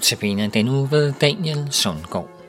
Notabene den uge ved Daniel Sundgaard.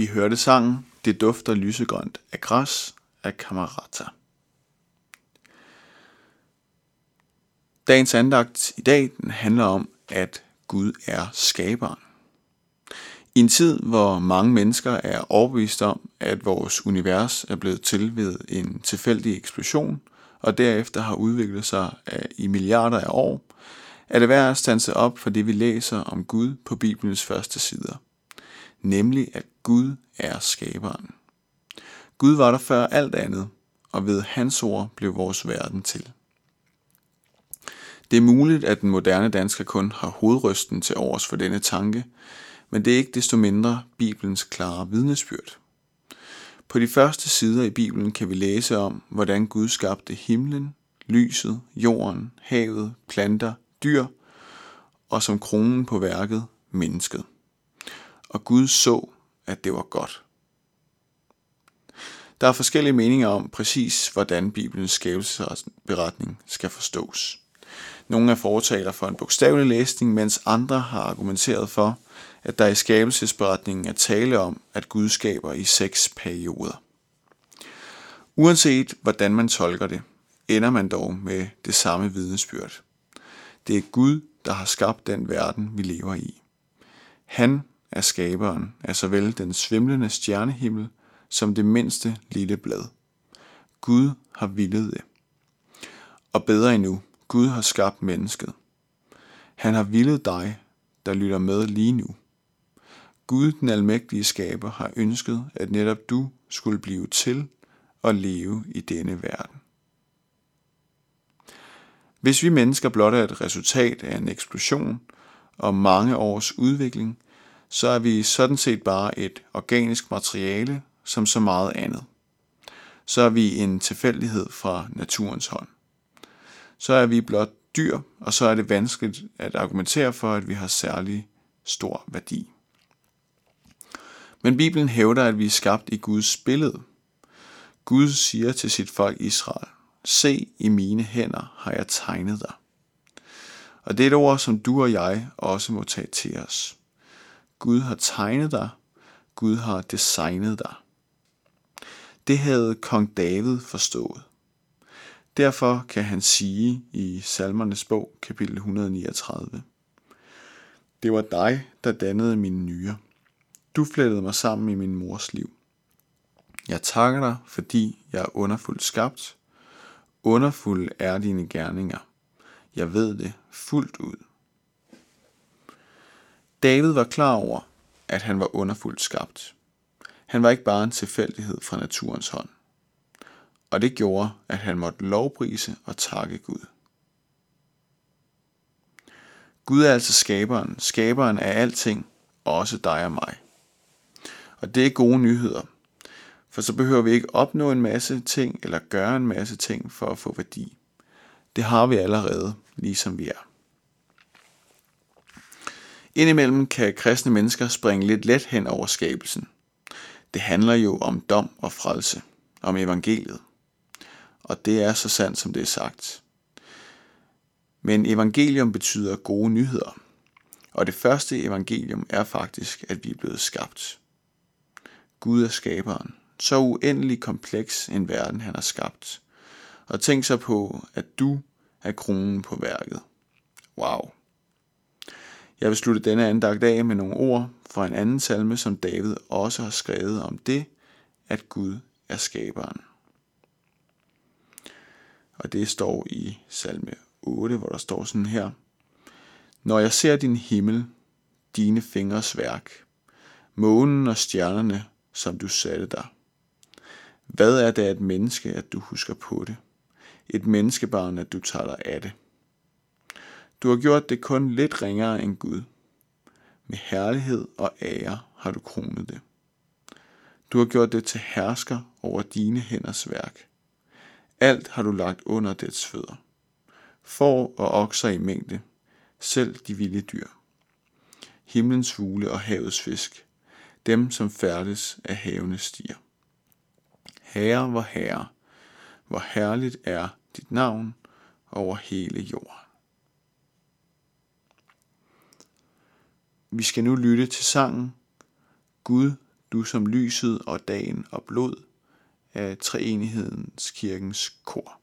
Vi hørte sangen Det dufter lysegrønt af græs af Camerata. Dagens andagt i dag den handler om, at Gud er skaberen. I en tid, hvor mange mennesker er overbevist om, at vores univers er blevet til ved en tilfældig eksplosion, og derefter har udviklet sig øh, i milliarder af år, er det værd at stanse op for det, vi læser om Gud på Bibelens første sider – nemlig at Gud er skaberen. Gud var der før alt andet, og ved hans ord blev vores verden til. Det er muligt, at den moderne dansker kun har hovedrysten til overs for denne tanke, men det er ikke desto mindre Bibelens klare vidnesbyrd. På de første sider i Bibelen kan vi læse om, hvordan Gud skabte himlen, lyset, jorden, havet, planter, dyr og som kronen på værket, mennesket. Og Gud så, at det var godt. Der er forskellige meninger om præcis, hvordan Bibelens skabelsesberetning skal forstås. Nogle er fortaler for en bogstavelig læsning, mens andre har argumenteret for, at der i skabelsesberetningen er tale om, at Gud skaber i seks perioder. Uanset hvordan man tolker det, ender man dog med det samme vidnesbyrd. Det er Gud, der har skabt den verden, vi lever i. Han af skaberen af såvel den svimlende stjernehimmel som det mindste lille blad. Gud har villet det. Og bedre endnu, Gud har skabt mennesket. Han har villet dig, der lytter med lige nu. Gud, den almægtige skaber, har ønsket, at netop du skulle blive til og leve i denne verden. Hvis vi mennesker blot er et resultat af en eksplosion og mange års udvikling, så er vi sådan set bare et organisk materiale som så meget andet. Så er vi en tilfældighed fra naturens hånd. Så er vi blot dyr, og så er det vanskeligt at argumentere for, at vi har særlig stor værdi. Men Bibelen hævder, at vi er skabt i Guds billede. Gud siger til sit folk Israel, Se i mine hænder har jeg tegnet dig. Og det er et ord, som du og jeg også må tage til os. Gud har tegnet dig. Gud har designet dig. Det havde kong David forstået. Derfor kan han sige i Salmernes bog, kapitel 139, Det var dig, der dannede mine nyre. Du flettede mig sammen i min mors liv. Jeg takker dig, fordi jeg er underfuldt skabt. Underfuld er dine gerninger. Jeg ved det fuldt ud. David var klar over, at han var underfuldt skabt. Han var ikke bare en tilfældighed fra naturens hånd. Og det gjorde, at han måtte lovprise og takke Gud. Gud er altså skaberen, skaberen af alting, også dig og mig. Og det er gode nyheder, for så behøver vi ikke opnå en masse ting eller gøre en masse ting for at få værdi. Det har vi allerede, ligesom vi er. Indimellem kan kristne mennesker springe lidt let hen over skabelsen. Det handler jo om dom og frelse, om evangeliet. Og det er så sandt, som det er sagt. Men evangelium betyder gode nyheder. Og det første evangelium er faktisk, at vi er blevet skabt. Gud er skaberen. Så uendelig kompleks en verden, han har skabt. Og tænk så på, at du er kronen på værket. Wow. Jeg vil slutte denne andagt af med nogle ord fra en anden salme, som David også har skrevet om det, at Gud er skaberen. Og det står i salme 8, hvor der står sådan her. Når jeg ser din himmel, dine fingres værk, månen og stjernerne, som du satte dig. Hvad er det et menneske, at du husker på det? Et menneskebarn, at du tager dig af det. Du har gjort det kun lidt ringere end Gud. Med herlighed og ære har du kronet det. Du har gjort det til hersker over dine hænders værk. Alt har du lagt under dets fødder. Får og okser i mængde, selv de vilde dyr. Himlens fugle og havets fisk, dem som færdes af havene stier. Herre, hvor herre, hvor herligt er dit navn over hele jorden. Vi skal nu lytte til sangen Gud, du som lyset og dagen og blod af Treenighedens kirkens kor.